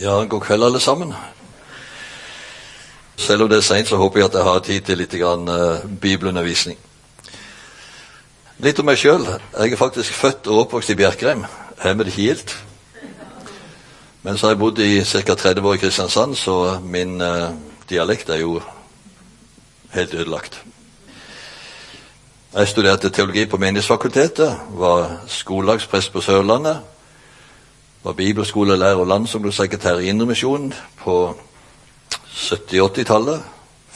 Ja, god kveld, alle sammen. Selv om det er seint, så håper jeg at jeg har tid til litt grann, uh, bibelundervisning. Litt om meg sjøl. Jeg er faktisk født og oppvokst i Bjerkreim. Hjemme det gildt. Men så har jeg bodd i ca. 30 år i Kristiansand, så min uh, dialekt er jo helt ødelagt. Jeg studerte teologi på Menighetsfakultetet, var skolelagsprest på Sørlandet var bibelskolelærer og landsungdomssekretær i Indremisjonen på 70-80-tallet.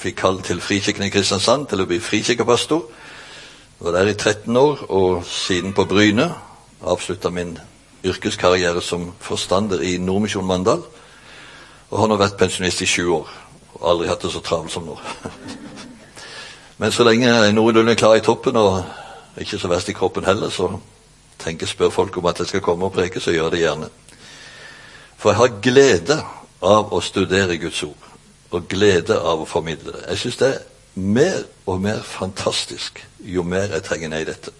Fikk kall til Frikirken i Kristiansand til å bli frikirkepastor. Var der i 13 år, og siden på Bryne. Avslutta min yrkeskarriere som forstander i Nordmisjon Mandal. Og har nå vært pensjonist i sju år. Og aldri hatt det så travelt som nå. Men så lenge jeg er noenlunde klar i toppen, og ikke så verst i kroppen heller, så tenker spør folk om at jeg skal komme og preke, så gjør det gjerne. For jeg har glede av å studere Guds ord, og glede av å formidle det. Jeg syns det er mer og mer fantastisk jo mer jeg trenger ned i dette.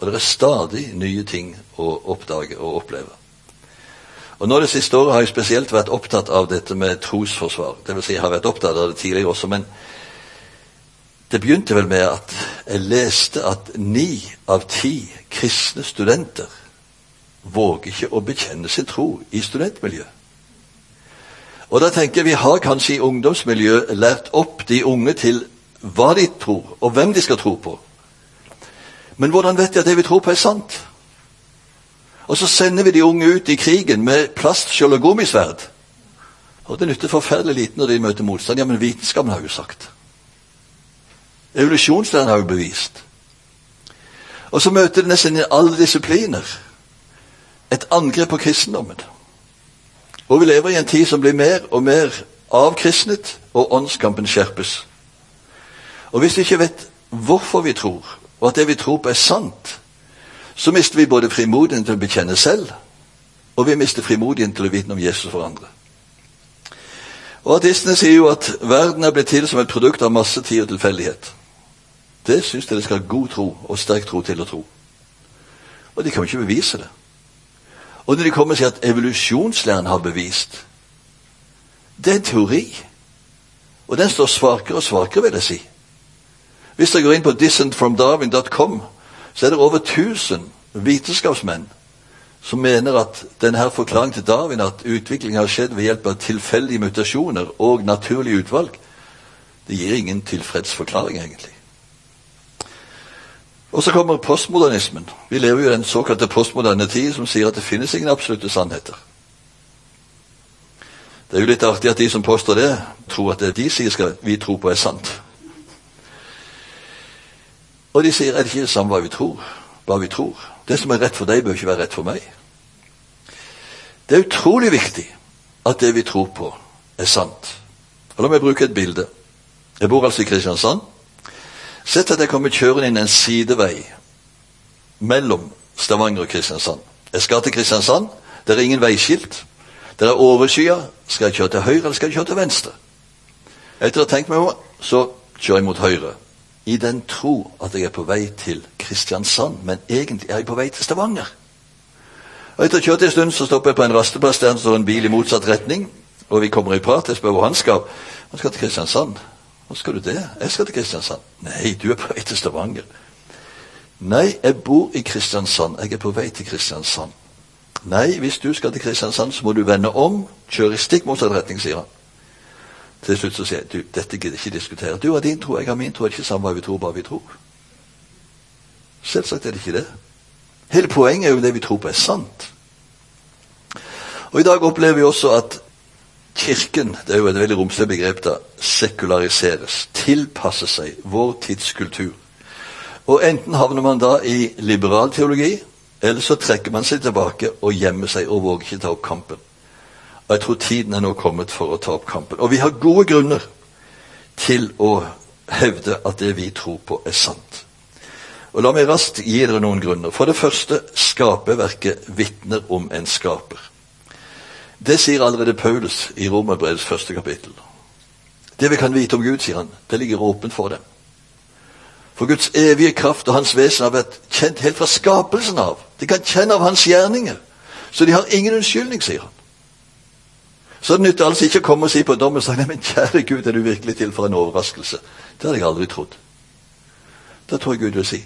Og det er stadig nye ting å oppdage og oppleve. Og nå Det siste året har jeg spesielt vært opptatt av dette med trosforsvar. Det vil si, jeg har vært opptatt av det tidligere også, men det begynte vel med at jeg leste at ni av ti kristne studenter våger ikke å bekjenne sin tro i studentmiljøet. Og da tenker jeg Vi har kanskje i ungdomsmiljøet lært opp de unge til hva de tror, og hvem de skal tro på. Men hvordan vet de at det vi tror på, er sant? Og så sender vi de unge ut i krigen med plastskjold og gummisverd. Og det nytter forferdelig lite når de møter motstand. Ja, men vitenskapen har jo sagt. Evolusjonslæren har jo bevist. Og så møter det nesten i alle disipliner et angrep på kristendommen. Og vi lever i en tid som blir mer og mer avkristnet, og åndskampen skjerpes. Og hvis vi ikke vet hvorfor vi tror, og at det vi tror på er sant, så mister vi både frimodigheten til å bekjenne selv, og vi mister frimodigheten til å vite om Jesus for andre. Og Artistene sier jo at verden er blitt til som et produkt av masse tid og tilfeldighet. Det syns jeg det skal god tro og sterk tro til å tro. Og de kan jo ikke bevise det. Og når de kommer og sier at evolusjonslæren har bevist Det er en teori. Og den står svakere og svakere, vil jeg si. Hvis dere går inn på dissentfromdarwin.com, så er det over 1000 vitenskapsmenn som mener at denne forklaringen til Darwin, at utviklingen har skjedd ved hjelp av tilfeldige mutasjoner og naturlig utvalg, det gir ingen tilfreds forklaring, egentlig. Og så kommer postmodernismen. Vi lever jo i den såkalte postmoderne tid som sier at det finnes ingen absolutte sannheter. Det er jo litt artig at de som påstår det, tror at det de sier skal vi tro på, er sant. Og de sier er det ikke det samme hva vi tror, hva vi tror. Det som er rett for deg, bør ikke være rett for meg. Det er utrolig viktig at det vi tror på, er sant. Og La meg bruke et bilde. Jeg bor altså i Kristiansand. Sett at jeg kommer kjørende inn en sidevei mellom Stavanger og Kristiansand. Jeg skal til Kristiansand. Det er ingen veiskilt. Det er overskya. Skal jeg kjøre til høyre, eller skal jeg kjøre til venstre? Etter å ha tenkt meg om, så kjører jeg mot høyre. I den tro at jeg er på vei til Kristiansand, men egentlig er jeg på vei til Stavanger. Og Etter å ha kjørt en stund så stopper jeg på en rasteplass der det står en bil i motsatt retning. Og vi kommer i prat. Jeg spør hvor han skal. Han skal til Kristiansand. Hvor skal du det? Jeg skal til Kristiansand. Nei, du er på vei til Stavanger. Nei, jeg bor i Kristiansand. Jeg er på vei til Kristiansand. Nei, hvis du skal til Kristiansand, så må du vende om, kjøre i stikk motsatt retning, sier han. Til slutt så sier jeg du, dette gidder ikke diskutere. Du har din tro, jeg har min tro. Det er ikke samme hva vi tror, bare vi tror. Selvsagt er det ikke det. Hele poenget er jo det vi tror på, er sant. Og I dag opplever vi også at Kirken det er jo et veldig romslig begrep da, sekulariseres, tilpasser seg vår tids kultur. Og Enten havner man da i liberal teologi, eller så trekker man seg tilbake og gjemmer seg og våger ikke ta opp kampen. Og Jeg tror tiden er nå kommet for å ta opp kampen. Og vi har gode grunner til å hevde at det vi tror på, er sant. Og La meg raskt gi dere noen grunner. For det første, skaperverket vitner om en skaper. Det sier allerede Paulus i Romerbrevets første kapittel. Det vi kan vite om Gud, sier han, det ligger åpent for dem. For Guds evige kraft og hans vesen har vært kjent helt fra skapelsen av. De kan kjenne av hans gjerninger. Så de har ingen unnskyldning, sier han. Så det nytter altså ikke å komme og si på dommens nei, men kjære Gud, er du virkelig til for en overraskelse? Det hadde jeg aldri trodd. Da tror jeg Gud vil si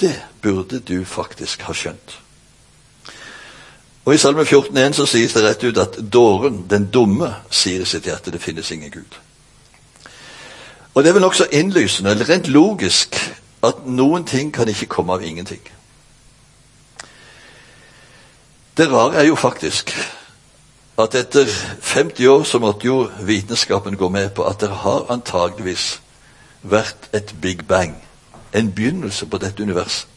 det burde du faktisk ha skjønt. Og I Salme 14,1 så sies det rett ut at dåren, den dumme, sier i sitt hjerte det finnes ingen Gud. Og Det er vel nokså innlysende, eller rent logisk, at noen ting kan ikke komme av ingenting. Det rare er jo faktisk at etter 50 år så måtte jo vitenskapen gå med på at det har antageligvis vært et big bang en begynnelse på dette universet.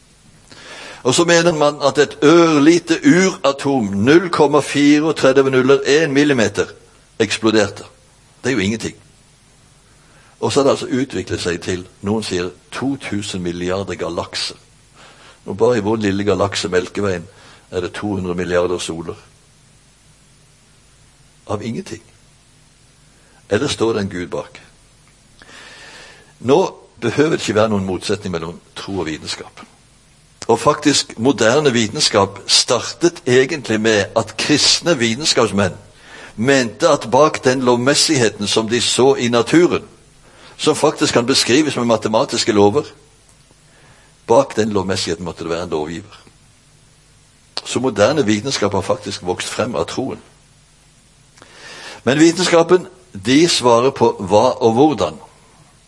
Og så mener man at et ørlite uratom, 0,34 nuller 1 millimeter, eksploderte. Det er jo ingenting. Og så har det altså utviklet seg til noen sier 2000 milliarder galakser. Og bare i vår lille galakse Melkeveien er det 200 milliarder soler. Av ingenting. Eller står det en Gud bak? Nå behøver det ikke være noen motsetning mellom tro og vitenskap. Og faktisk, moderne vitenskap startet egentlig med at kristne vitenskapsmenn mente at bak den lovmessigheten som de så i naturen, som faktisk kan beskrives med matematiske lover Bak den lovmessigheten måtte det være en lovgiver. Så moderne vitenskap har faktisk vokst frem av troen. Men vitenskapen de svarer på hva og hvordan.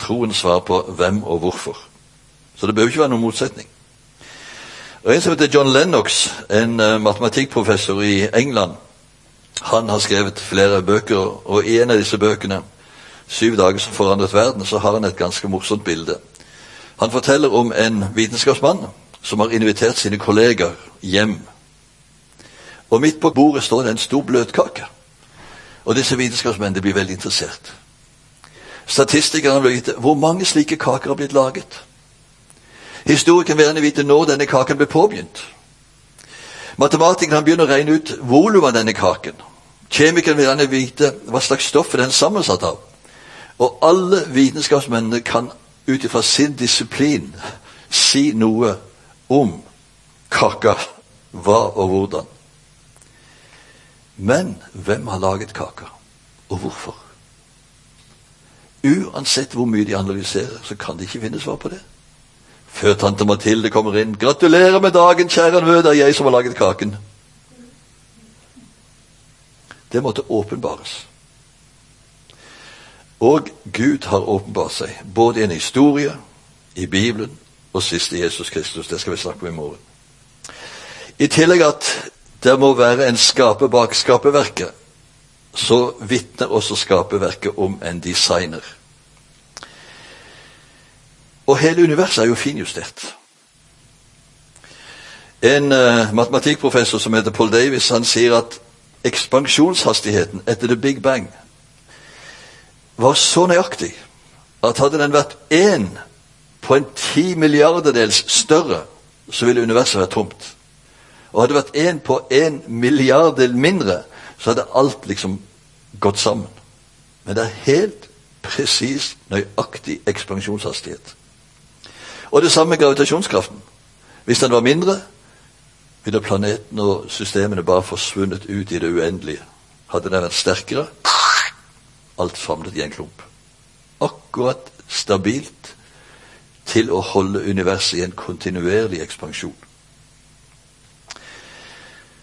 Troen svarer på hvem og hvorfor. Så det bør ikke være noen motsetning. Og En som heter John Lennox, en uh, matematikkprofessor i England, han har skrevet flere bøker, og i en av disse bøkene, 'Syv dager som forandret verden', så har han et ganske morsomt bilde. Han forteller om en vitenskapsmann som har invitert sine kolleger hjem. Og midt på bordet står det en stor bløtkake. Og disse vitenskapsmennene blir veldig interessert. Statistikerne vil vite hvor mange slike kaker har blitt laget. Historikeren vil gjerne vite når denne kaken ble påbegynt. Matematikeren begynner å regne ut volumet av denne kaken. Kjemikeren vil gjerne vite hva slags stoff den er sammensatt av. Og alle vitenskapsmennene kan ut ifra sin disiplin si noe om kaka, hva og hvordan. Men hvem har laget kaka, og hvorfor? Uansett hvor mye de analyserer, så kan de ikke finne svar på det. Før tante Mathilde kommer inn. 'Gratulerer med dagen, kjære nevø, det er jeg som har laget kaken.' Det måtte åpenbares. Og Gud har åpenbart seg, både i en historie, i Bibelen og sist i Jesus Kristus. Det skal vi snakke om i morgen. I tillegg at det må være en skaper bak skaperverket, så vitner også skaperverket om en designer. Og hele universet er jo finjustert. En uh, matematikkprofessor som heter Paul Davis, han sier at ekspansjonshastigheten etter the big bang var så nøyaktig at hadde den vært én på en ti milliardedels større, så ville universet vært tomt. Og hadde det vært én på en milliarddel mindre, så hadde alt liksom gått sammen. Men det er helt presis, nøyaktig ekspansjonshastighet. Og det samme med gravitasjonskraften. Hvis den var mindre, ville planeten og systemene bare forsvunnet ut i det uendelige. Hadde den vært sterkere alt samlet i en klump. Akkurat stabilt til å holde universet i en kontinuerlig ekspansjon.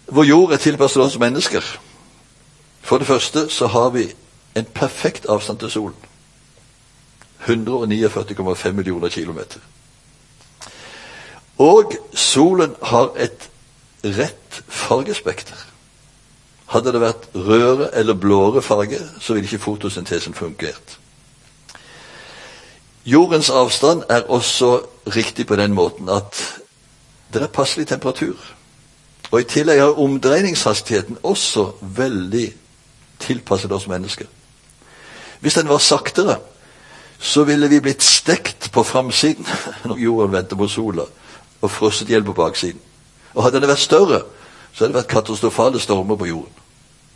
Vår jord er tilpasset oss mennesker. For det første så har vi en perfekt avstand til solen. 149,5 millioner kilometer. Og solen har et rett fargespekter. Hadde det vært rødere eller blåere farge, så ville ikke fotosyntesen fungert. Jordens avstand er også riktig på den måten at det er passelig temperatur. Og I tillegg er omdreiningshastigheten også veldig tilpasset oss mennesker. Hvis den var saktere, så ville vi blitt stekt på framsiden når jorden venter på sola, og frosset i hjel på baksiden. Og Hadde den vært større, så hadde det vært katastrofale stormer på jorden.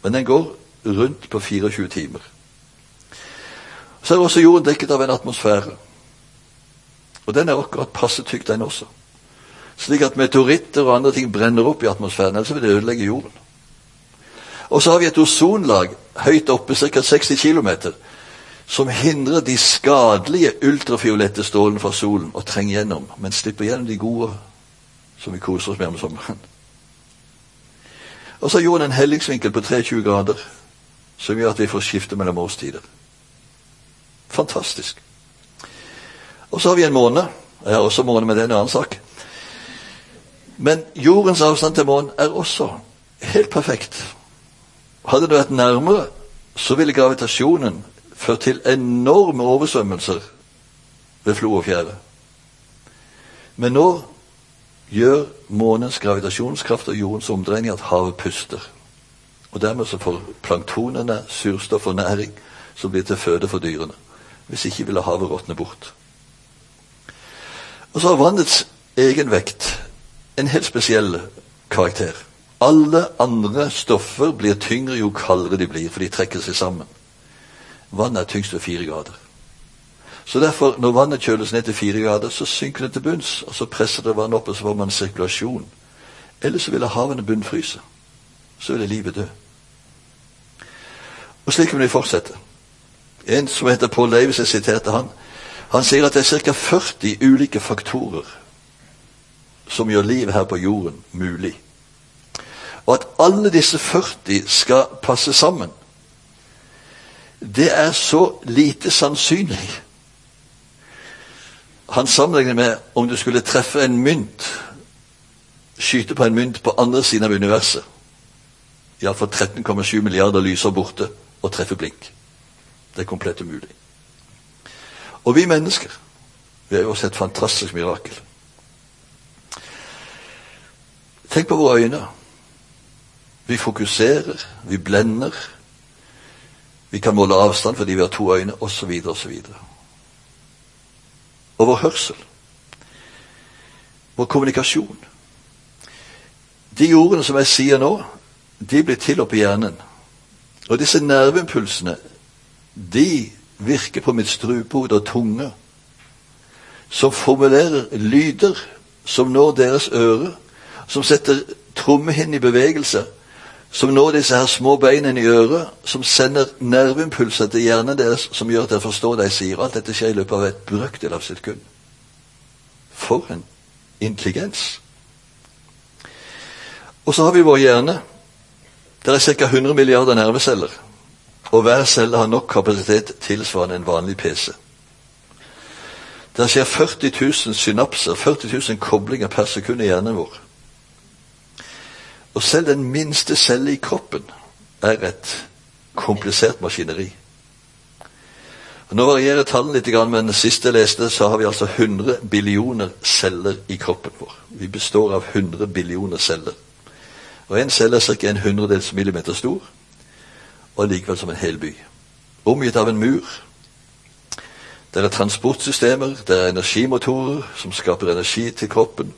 Men den går rundt på 24 timer. Så er også jorden dekket av en atmosfære. Og den er akkurat passe tykk, den også. Slik at meteoritter og andre ting brenner opp i atmosfæren, ellers vil det ødelegge jorden. Og så har vi et ozonlag høyt oppe, ca. 60 km, som hindrer de skadelige ultrafiolette strålene fra solen å trenge gjennom, men slipper gjennom de gode som vi koser oss med om sommeren. Og så har jorden en hellingsvinkel på 23 grader, som gjør at vi får skifte mellom årstider. Fantastisk. Og så har vi en måne. Jeg har også måne, men det er en annen sak. Men jordens avstand til månen er også helt perfekt. Hadde det vært nærmere, så ville gravitasjonen ført til enorme oversvømmelser ved Flo og Fjære. Men nå gjør månens gravitasjonskraft og jordens omdreining at havet puster. Og dermed så får planktonene surstoff og næring som blir til føde for dyrene. Hvis ikke ville havet råtne bort. Og så har vannets egenvekt en helt spesiell karakter. Alle andre stoffer blir tyngre jo kaldere de blir, for de trekker seg sammen. Vannet er tyngst ved fire grader. Så derfor, når vannet kjøles ned til fire grader, så synker det til bunns, og så presser det vannet opp, og så får man sirkulasjon. Ellers ville havene bunnfryse. Så ville livet dø. Og slik kan vi fortsette. En som heter Paul Davis, jeg siterte han, han sier at det er ca. 40 ulike faktorer som gjør livet her på jorden mulig. Og at alle disse 40 skal passe sammen, det er så lite sannsynlig. Han sammenligner med om du skulle treffe en mynt, skyte på en mynt på andre siden av universet. Iallfall 13,7 milliarder lyser borte og treffer blink. Det er komplett umulig. Og vi mennesker, vi har jo også et fantastisk mirakel. Tenk på våre øyne. Vi fokuserer, vi blender. Vi kan måle avstand fordi vi har to øyne, osv., osv. Og vår hørsel. Vår kommunikasjon. De ordene som jeg sier nå, de blir til oppi hjernen. Og disse nerveimpulsene, de virker på mitt strupehode og tunge, som formulerer lyder som når deres øre, som setter trommehinnen i bevegelse, som når disse her små beina i øret, som sender nerveimpulser til hjernen deres, som gjør at dere forstår det jeg sier. Alt dette skjer i løpet av et brøkdel av sekund. For en intelligens! Og så har vi vår hjerne. Det er ca. 100 milliarder nerveceller. Og hver celle har nok kapasitet tilsvarende en vanlig PC. Det skjer 40 000 synapser, 40 000 koblinger per sekund i hjernen vår. Og selv den minste celle i kroppen er et komplisert maskineri. Nå varierer tallene litt, men sist jeg leste, så har vi altså 100 billioner celler i kroppen vår. Vi består av 100 billioner celler. Og En celle er ca. en hundredels millimeter stor, og likevel som en hel by. Omgitt av en mur. Det er transportsystemer, det er energimotorer som skaper energi til kroppen.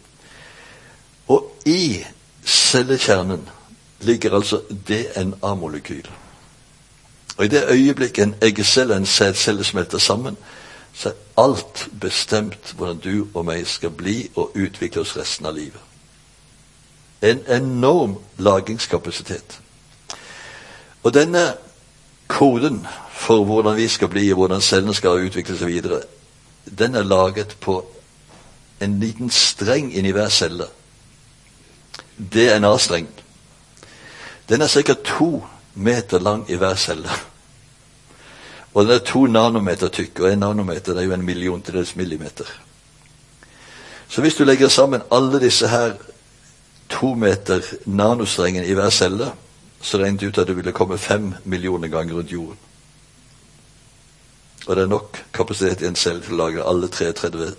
Og i cellekjernen ligger altså DNA-molekyl. Og I det øyeblikket en eggecelle og en sædcelle smelter sammen, så er alt bestemt hvordan du og meg skal bli og utvikle oss resten av livet. En enorm lagringskapasitet. Og denne koden for hvordan vi skal bli, og hvordan cellene skal utvikle seg videre, den er laget på en liten streng inni hver celle DNA-streng. Den er ca. to meter lang i hver celle. Og den er to nanometer tykk, og en nanometer er jo en milliontedels millimeter. Så hvis du legger sammen alle disse her to meter nanostrengene i hver celle, så regnet ut at det ville komme fem millioner ganger rundt jorden. Og det er nok kapasitet i en celle til å lage alle 33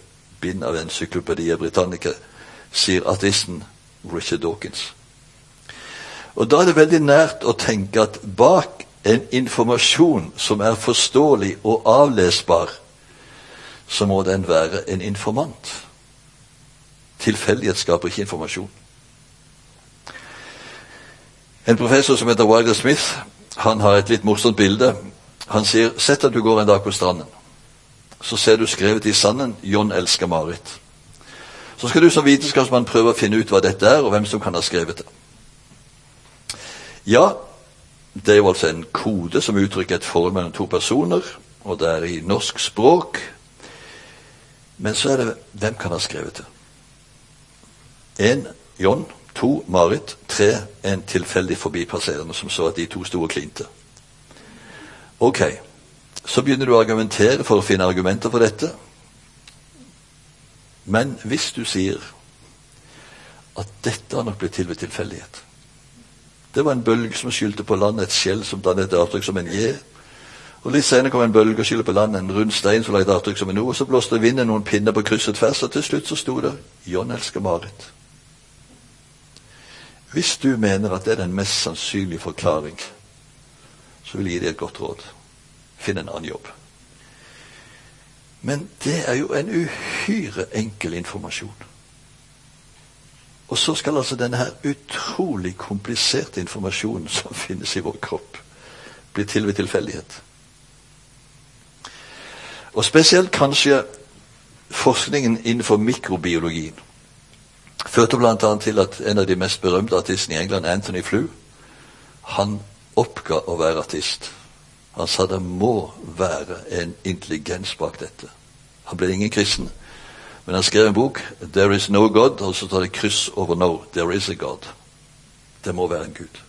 bind av Encyclopedia Britannica, sier ateisten Richard Dawkins. Og Da er det veldig nært å tenke at bak en informasjon som er forståelig og avlesbar, så må den være en informant. Tilfeldighet skaper ikke informasjon. En professor som heter Wilder Smith, han har et litt morsomt bilde. Han sier sett at du går en dag på stranden. Så ser du skrevet i sanden 'John elsker Marit'. Så skal du som vitenskapsmann prøve å finne ut hva dette er, og hvem som kan ha skrevet det. Ja, Det er jo altså en kode som uttrykker et forhold mellom to personer, og det er i norsk språk. Men så er det hvem kan ha skrevet det? En John, to Marit, tre en tilfeldig forbipasserende som så at de to sto og klinte. Ok, så begynner du å argumentere for å finne argumenter for dette. Men hvis du sier at dette har nok blitt til ved tilfeldighet Det var en bølge som skyldte på landet et skjell som dannet et avtrykk som en J. Og Litt senere kom en bølge og skyldte på landet en rund stein som la et avtrykk som en O. Og så blåste vinden noen pinner på krysset tvers, og til slutt så sto det 'John elsker Marit'. Hvis du mener at det er den mest sannsynlige forklaring, så vil jeg gi deg et godt råd. Finn en annen jobb. Men det er jo en uhyre enkel informasjon. Og så skal altså denne her utrolig kompliserte informasjonen som finnes i vår kropp, bli til ved tilfeldighet. Og spesielt kanskje forskningen innenfor mikrobiologien førte bl.a. til at en av de mest berømte artistene i England, Anthony Flew, han oppga å være artist. Han sa det må være en intelligens bak dette. Han ble ingen kristen, men han skrev en bok, 'There is no God', og så tar det kryss over 'no'. There is a God. Det må være en Gud.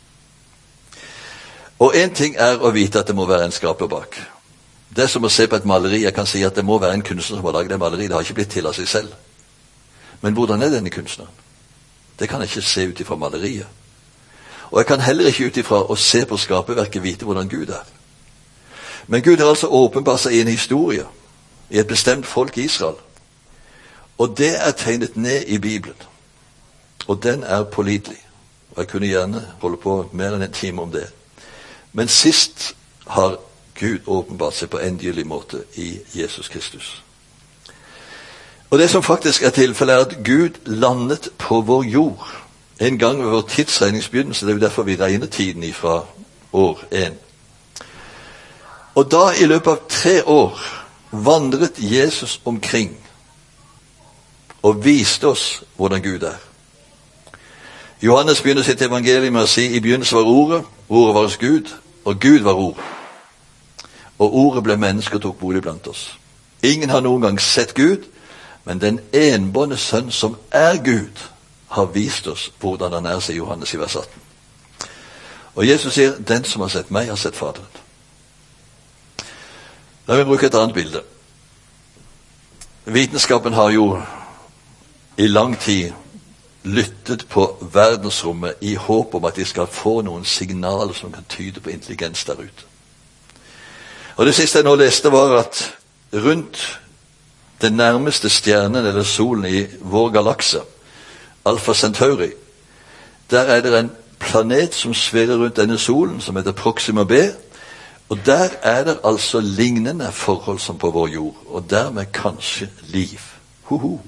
Og én ting er å vite at det må være en skaper bak. Det er som å se på et maleri. Jeg kan si at det må være en kunstner som har laget det maleriet. Det har ikke blitt til av seg selv. Men hvordan er denne kunstneren? Det kan jeg ikke se ut ifra maleriet. Og jeg kan heller ikke ut ifra å se på skaperverket vite hvordan Gud er. Men Gud har altså åpenbart seg i en historie, i et bestemt folk i Israel. Og det er tegnet ned i Bibelen. Og den er pålitelig. Og jeg kunne gjerne holde på mer enn en time om det. Men sist har Gud åpenbart seg på endelig måte i Jesus Kristus. Og det som faktisk er tilfellet, er at Gud landet på vår jord en gang ved vår tidsregningsbegynnelse. Det er jo derfor vi regner tiden fra år én. Og da, i løpet av tre år, vandret Jesus omkring og viste oss hvordan Gud er. Johannes begynner sitt evangelium med å si i begynnelsen var Ordet, Ordet var hos Gud, og Gud var Ord. Og Ordet ble menneske og tok bolig blant oss. Ingen har noen gang sett Gud, men den enbårne Sønn, som er Gud, har vist oss hvordan han er, sier Johannes i vers 18. Og Jesus sier, 'Den som har sett meg, har sett Faderen'. La meg bruke et annet bilde. Vitenskapen har jo i lang tid lyttet på verdensrommet i håp om at de skal få noen signaler som kan tyde på intelligens der ute. Og Det siste jeg nå leste, var at rundt den nærmeste stjernen eller solen i vår galakse, Alfa Centauri, der er det en planet som svirrer rundt denne solen, som heter Proxima B. Og der er det altså lignende forhold som på vår jord, og dermed kanskje liv. Ho-ho.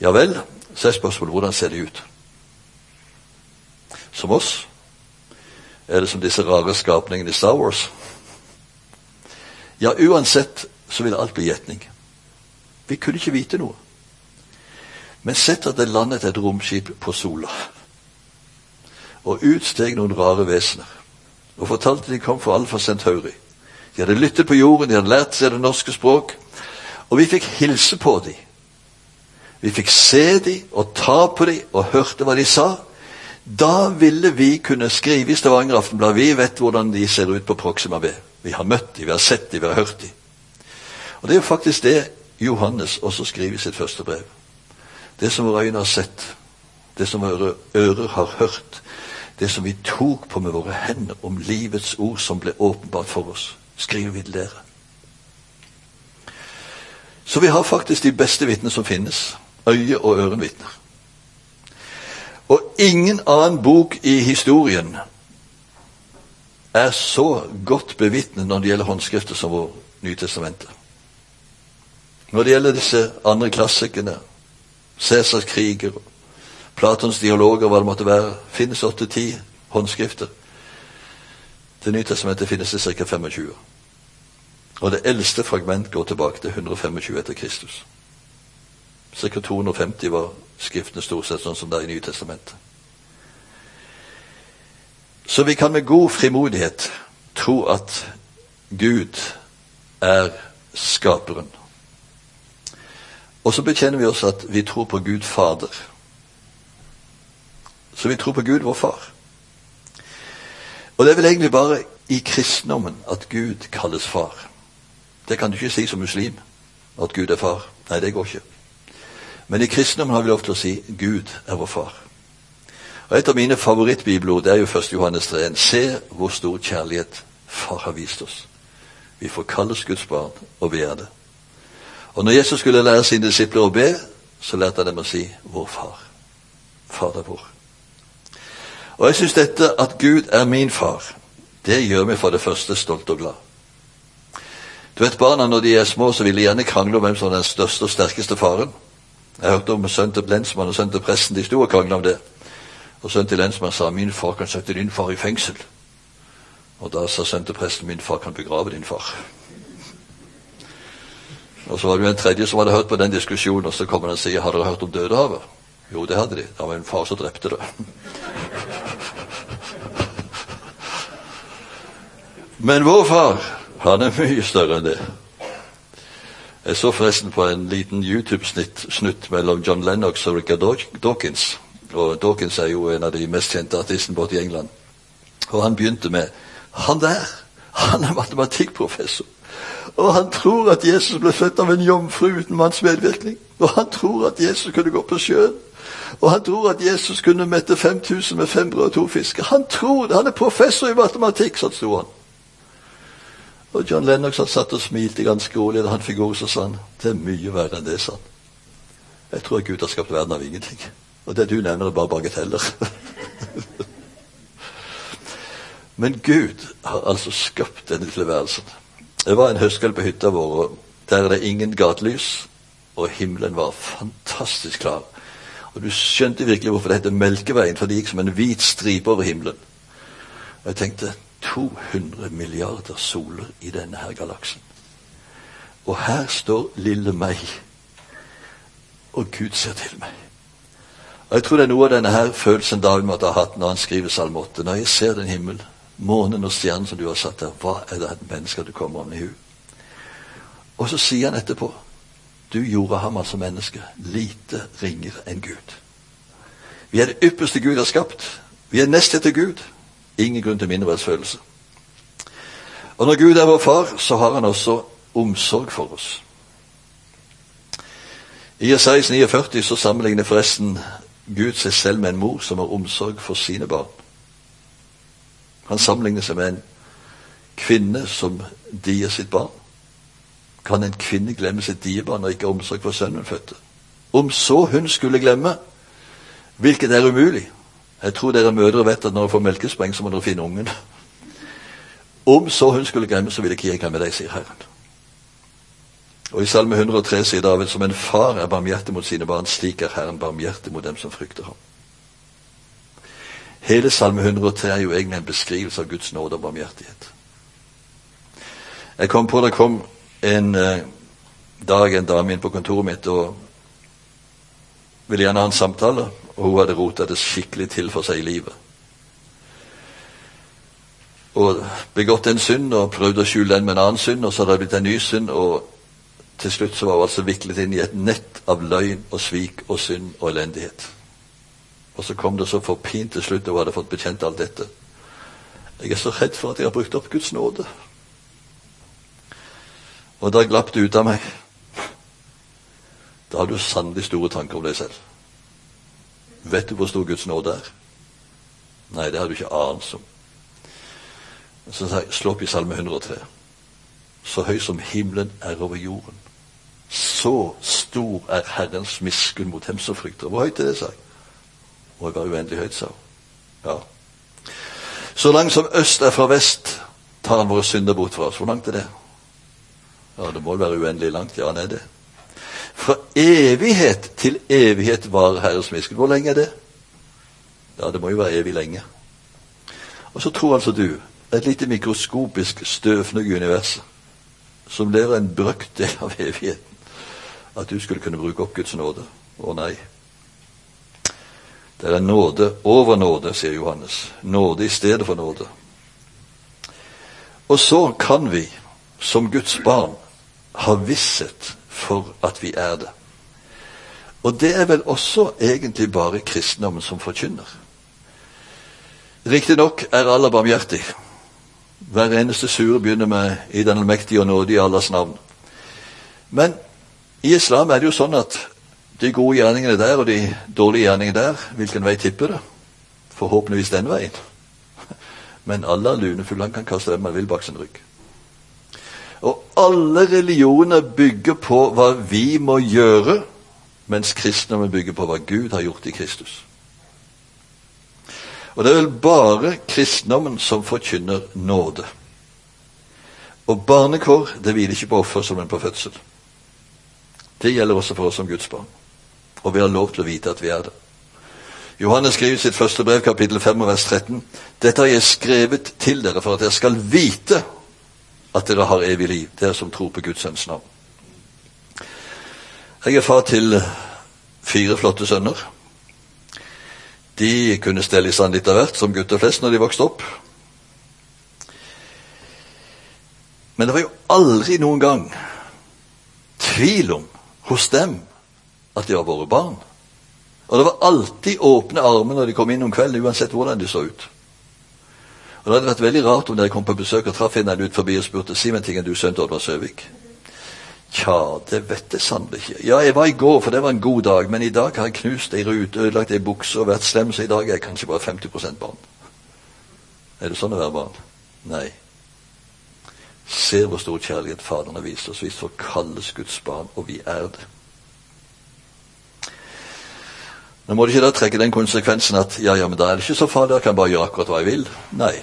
Ja vel, så er spørsmålet hvordan ser det ut? Som oss? Er det som disse rare skapningene i Star Wars? Ja, uansett så vil alt bli gjetning. Vi kunne ikke vite noe. Men sett at det landet et romskip på Sola, og utsteg noen rare vesener, og fortalte de kom fra Alfa Centauri. De hadde lyttet på jorden, de hadde lært seg det norske språk, og vi fikk hilse på dem. Vi fikk se dem og ta på dem og hørte hva de sa. Da ville vi kunne skrive i Stavanger Aftenblad vi vet hvordan de ser ut på Proxima B. Vi har møtt dem, vi har sett dem, vi har hørt dem. Og Det er jo faktisk det Johannes også skriver i sitt første brev. Det som våre øyne har sett, det som våre ører har hørt, det som vi tok på med våre hender om livets ord som ble åpenbart for oss, skriver vi til dere. Så vi har faktisk de beste vitnene som finnes. Øye- og ørenvitner. Og ingen annen bok i historien er så godt bevitnet når det gjelder håndskrifter som vår Nytestamentet. Når det gjelder disse andre klassikerne, Cæsars kriger, Platons dialoger, hva det måtte være, finnes åtte-ti håndskrifter. Det nye testamentet finnes det ca. 25. Og det eldste fragment går tilbake til 125 etter Kristus. Ca. 250 var skriftene stort sett sånn som det er i Nye testamentet. Så vi kan med god frimodighet tro at Gud er skaperen. Og så bekjenner vi oss at vi tror på Gud Fader. Så vi tror på Gud, vår far. Og det er vel egentlig bare i kristendommen at Gud kalles far. Det kan du ikke si som muslim, at Gud er far. Nei, det går ikke. Men i kristendommen har vi lov til å si Gud er vår far. Og Et av mine favorittbibelord er jo 1. Johannes 3. Se hvor stor kjærlighet Far har vist oss. Vi får kalles Guds barn, og vi er det. Og når Jesus skulle lære sine disipler å be, så lærte han dem å si 'Vår Far'. Fader vår. Og jeg syns dette at Gud er min far, det gjør meg for det første stolt og glad. Du vet, Barna når de er små, så vil de gjerne krangle om hvem som er den største og sterkeste faren. Jeg hørte om sønnen til lensmann og sønnen til presten. De sto og krangla om det. Og sønnen til lensmann sa 'Min far kan sette din far i fengsel'. Og da sa sønnen til presten 'Min far kan begrave din far'. Og så var det jo en tredje som hadde hørt på den diskusjonen, og så kommer han og sier 'Har dere hørt om Dødehavet?' Jo, det hadde de. Det var en far som drepte det. Men vår far, han er mye større enn det. Jeg så forresten på en liten YouTube-snutt mellom John Lennox og Richard Dawkins. Og Dawkins er jo en av de mest kjente artistene borte i England. Og han begynte med Han der, han er matematikkprofessor. Og han tror at Jesus ble født av en jomfru uten manns medvirkning. Og han tror at Jesus kunne gå på sjøen. Og han tror at Jesus kunne mette 5000 med fem brød og to fisker. Han tror det! Han er professor i matematikk, sånn sto han. Og John Lennox han satt og smilte ganske rolig da han fikk ordet, så sa han det er mye verre enn det, sa han. Jeg tror Gud har skapt verden av ingenting. Og det du nevner, er bare bagateller. Men Gud har altså skapt denne tilværelsen. Det var en høstkveld på hytta vår, der er det ingen gatelys, og himmelen var fantastisk klar. Og du skjønte virkelig hvorfor det heter Melkeveien, for det gikk som en hvit stripe over himmelen. Og jeg tenkte 200 milliarder soler i denne her galaksen. Og her står lille meg, og Gud ser til meg. Og Jeg tror det er noe av denne her følelsen David måtte ha hatt når han skriver Salme 8. Når jeg ser den himmel, månen og stjernen som du har satt der, hva er det et menneske du kommer om i hu? Og så sier han etterpå du gjorde ham altså menneske lite ringere enn Gud. Vi er det ypperste Gud har skapt. Vi er nest etter Gud. Ingen grunn til mindreverdsfølelse. Og når Gud er vår far, så har han også omsorg for oss. I Isaias 49 så sammenligner forresten Gud seg selv med en mor som har omsorg for sine barn. Han sammenligner seg med en kvinne som dier sitt barn. Kan en kvinne glemme sitt diebarn og ikke ha omsorg for sønnen hun fødte? Om så hun skulle glemme, hvilket er umulig, jeg tror dere mødre vet at når dere får melkespreng, så må dere finne ungen. Om så hun skulle glemme, så vil ikke jeg glemme deg, sier Herren. Og I Salme 103 sier David som en far er barmhjertig mot sine barn, slik er Herren barmhjertig mot dem som frykter ham. Hele Salme 103 er jo egentlig en beskrivelse av Guds nåde og barmhjertighet. Jeg kom på det kom en eh, dag en dame inn på kontoret mitt og ville gjerne ha en samtale og hun hadde rota det skikkelig til for seg i livet. Og begått en synd og prøvd å skjule den med en annen synd, og så hadde det blitt en ny synd. og til slutt så var hun altså viklet inn i et nett av løgn og svik og synd og elendighet. Og så kom det så forpint til slutt, og hun hadde fått bekjent alt dette. Jeg er så redd for at jeg har brukt opp Guds nåde. Og da glapp det ut av meg. Da har du sannelig store tanker om deg selv. Vet du hvor stor Guds nåde er? Nei, det har du ikke anelse om. Så sa jeg, slå opp i Salme 103. Så høy som himmelen er over jorden. Så stor er Herrens miskunn mot dem som frykter. Hvor høyt er det, sa jeg. Må jeg være uendelig høyt, sa hun. Ja. Så langt som øst er fra vest, tar han våre synder bort fra oss. Hvor langt er det? Ja, det må være uendelig langt. Ja, han er det. Fra evighet til evighet var Herrens miskunn. Hvor lenge er det? Ja, det må jo være evig lenge. Og så tror altså du, et lite mikroskopisk støvfnugg i universet, som lever en brøkdel av evigheten, at du skulle kunne bruke opp Guds nåde. Å nei. Det er nåde over nåde, sier Johannes. Nåde i stedet for nåde. Og så kan vi, som Guds barn, ha visshet for at vi er det. Og det er vel også egentlig bare kristendommen som forkynner. Riktignok er Allah barmhjertig. Hver eneste sure begynner med 'I den allmektige og nådige Allahs navn'. Men i islam er det jo sånn at de gode gjerningene der og de dårlige gjerningene der, hvilken vei tipper det? Forhåpentligvis den veien. Men Allah lunefull, han kan kaste hvem han vil bak sin rygg. Og alle religioner bygger på hva vi må gjøre, mens kristendommen bygger på hva Gud har gjort i Kristus. Og det er vel bare kristendommen som forkynner nåde. Og barnekår det hviler ikke på offer som en på fødsel. Det gjelder også for oss som Guds barn. Og vi har lov til å vite at vi er det. Johannes skriver i sitt første brev, kapittel 5, vers 13.: Dette har jeg skrevet til dere for at dere skal vite at dere har evig liv, dere som tror på Guds sønns navn. Jeg er far til fire flotte sønner. De kunne stelle i stand litt av hvert, som gutter flest, når de vokste opp. Men det var jo aldri noen gang tvil om hos dem at de var våre barn. Og det var alltid åpne armer når de kom inn om kvelden, uansett hvordan de så ut. Og Det hadde vært veldig rart om dere kom på besøk og traff en ut forbi og spurte si meg ting, er du sønnen til Oddvar Søvik. Tja, det vet jeg sannelig ikke. Ja, jeg var i går, for det var en god dag, men i dag har jeg knust ei rute, ødelagt ei bukse og vært slem, så i dag er jeg kanskje bare 50% barn. Er det sånn å være barn? Nei. Ser hvor stor kjærlighet Faderen har vist oss. Vi får kalles Guds barn, og vi er det. Nå må du ikke da trekke den konsekvensen at ja, ja, men da er det ikke så farlig, jeg kan bare gjøre akkurat hva jeg vil. Nei.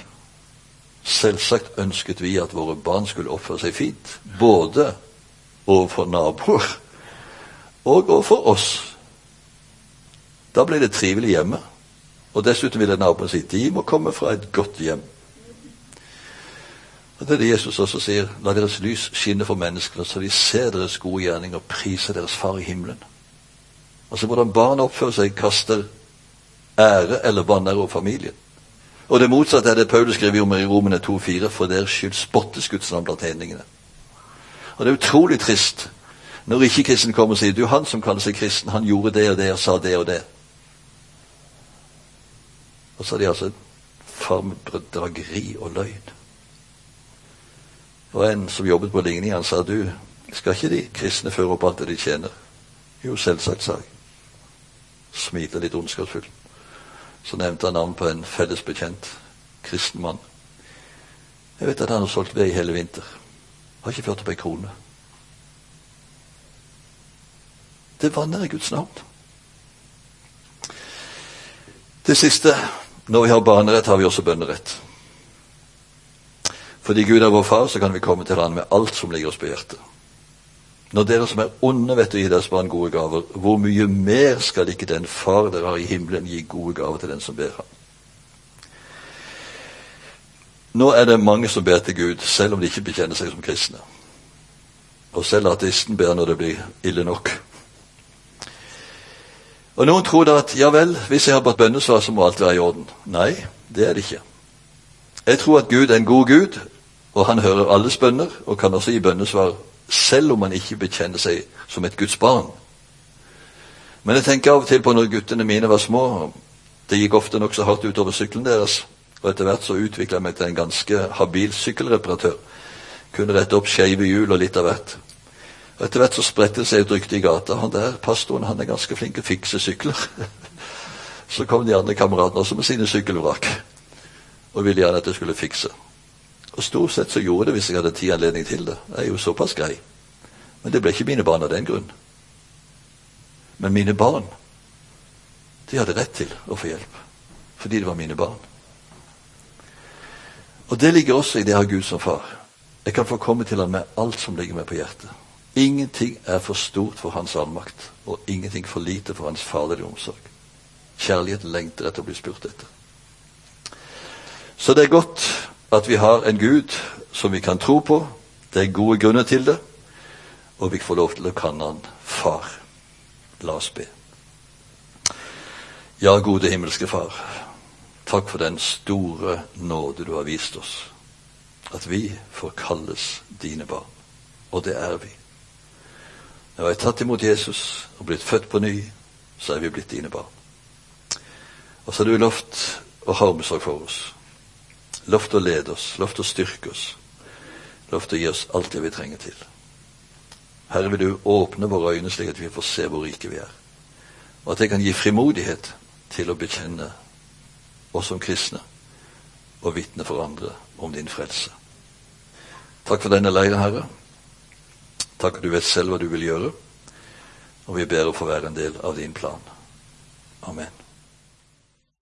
Selvsagt ønsket vi at våre barn skulle oppføre seg fint. Både overfor naboer og overfor oss. Da ble det trivelig hjemme. Og dessuten ville naboen si de må komme fra et godt hjem. Og Det er det Jesus også sier. La deres lys skinne for menneskene, så de ser deres gode gjerning og priser deres Far i himmelen. Altså Hvordan barn oppfører seg, kaster ære eller vanære over familien. Og det motsatte er det Paulus skriver om i Romene 2,4. For deres skyld spottes Guds navn blant hedningene. Og det er utrolig trist når ikke kristen kommer og sier du, han som kaller seg kristen, han gjorde det og det og sa det og det. Og så er de altså far med bedrageri og løgn. Og en som jobbet på ligning, han sa du, skal ikke de kristne føre opp alt det de tjener? Jo, selvsagt, sa jeg. Smilte litt ondskapsfull. Så nevnte han navn på en felles bekjent kristen mann. Jeg vet at han har solgt ved i hele vinter. Har ikke ført opp ei krone. Det vanner i Guds navn. Det siste når vi har barnerett, har vi også bønnerett. Fordi Gud er vår far, så kan vi komme til Han med alt som ligger oss på hjertet. Når dere som er onde, vet å gi deres barn gode gaver, hvor mye mer skal ikke den far dere har i himmelen, gi gode gaver til den som ber ham? Nå er det mange som ber til Gud, selv om de ikke bekjenner seg som kristne. Og selv ateisten ber når det blir ille nok. Og Noen tror da at ja vel, hvis jeg har bedt bønnesvar, så må alt være i orden. Nei, det er det ikke. Jeg tror at Gud er en god Gud, og han hører alles bønner, og kan også gi bønnesvar, selv om man ikke bekjenner seg som et Guds barn. Men jeg tenker av og til på når guttene mine var små. Det gikk ofte nokså hardt utover sykkelen deres. Og etter hvert så utvikla jeg meg til en ganske habil sykkelreparatør. Kunne rette opp skeive hjul og litt av hvert. Og Etter hvert så spredte det seg et rykte i gata. Han der pastoren han er ganske flink til å fikse sykler. Så kom de andre kameratene også med sine sykkelvrak og ville gjerne at jeg skulle fikse. Og Stort sett så gjorde det hvis jeg hadde tid anledning til det. Jeg er jo såpass grei. Men det ble ikke mine barn av den grunn. Men mine barn, de hadde rett til å få hjelp. Fordi det var mine barn. Og det ligger også i det å ha Gud som far. Jeg kan få komme til ham med alt som ligger meg på hjertet. Ingenting er for stort for hans allmakt, og ingenting for lite for hans farlige omsorg. Kjærligheten lengter etter å bli spurt etter. Så det er godt at vi har en Gud som vi kan tro på. Det er gode grunner til det, og vi får lov til å kalle han far. La oss be. Ja, gode himmelske Far, takk for den store nåde du har vist oss. At vi får kalles dine barn. Og det er vi. Når vi har tatt imot Jesus og blitt født på ny, så er vi blitt dine barn. Og så har du lovt å ha omsorg for oss. Lovt å lede oss, lovt å styrke oss. Lovt å gi oss alt det vi trenger til. Herre, vil du åpne våre øyne slik at vi får se hvor rike vi er. Og at det kan gi frimodighet til å bekjenne oss som kristne og vitne for andre om din frelse. Takk for denne leiren, Herre. Takk at du vet selv hva du vil gjøre, og vi ber å få være en del av din plan. Amen.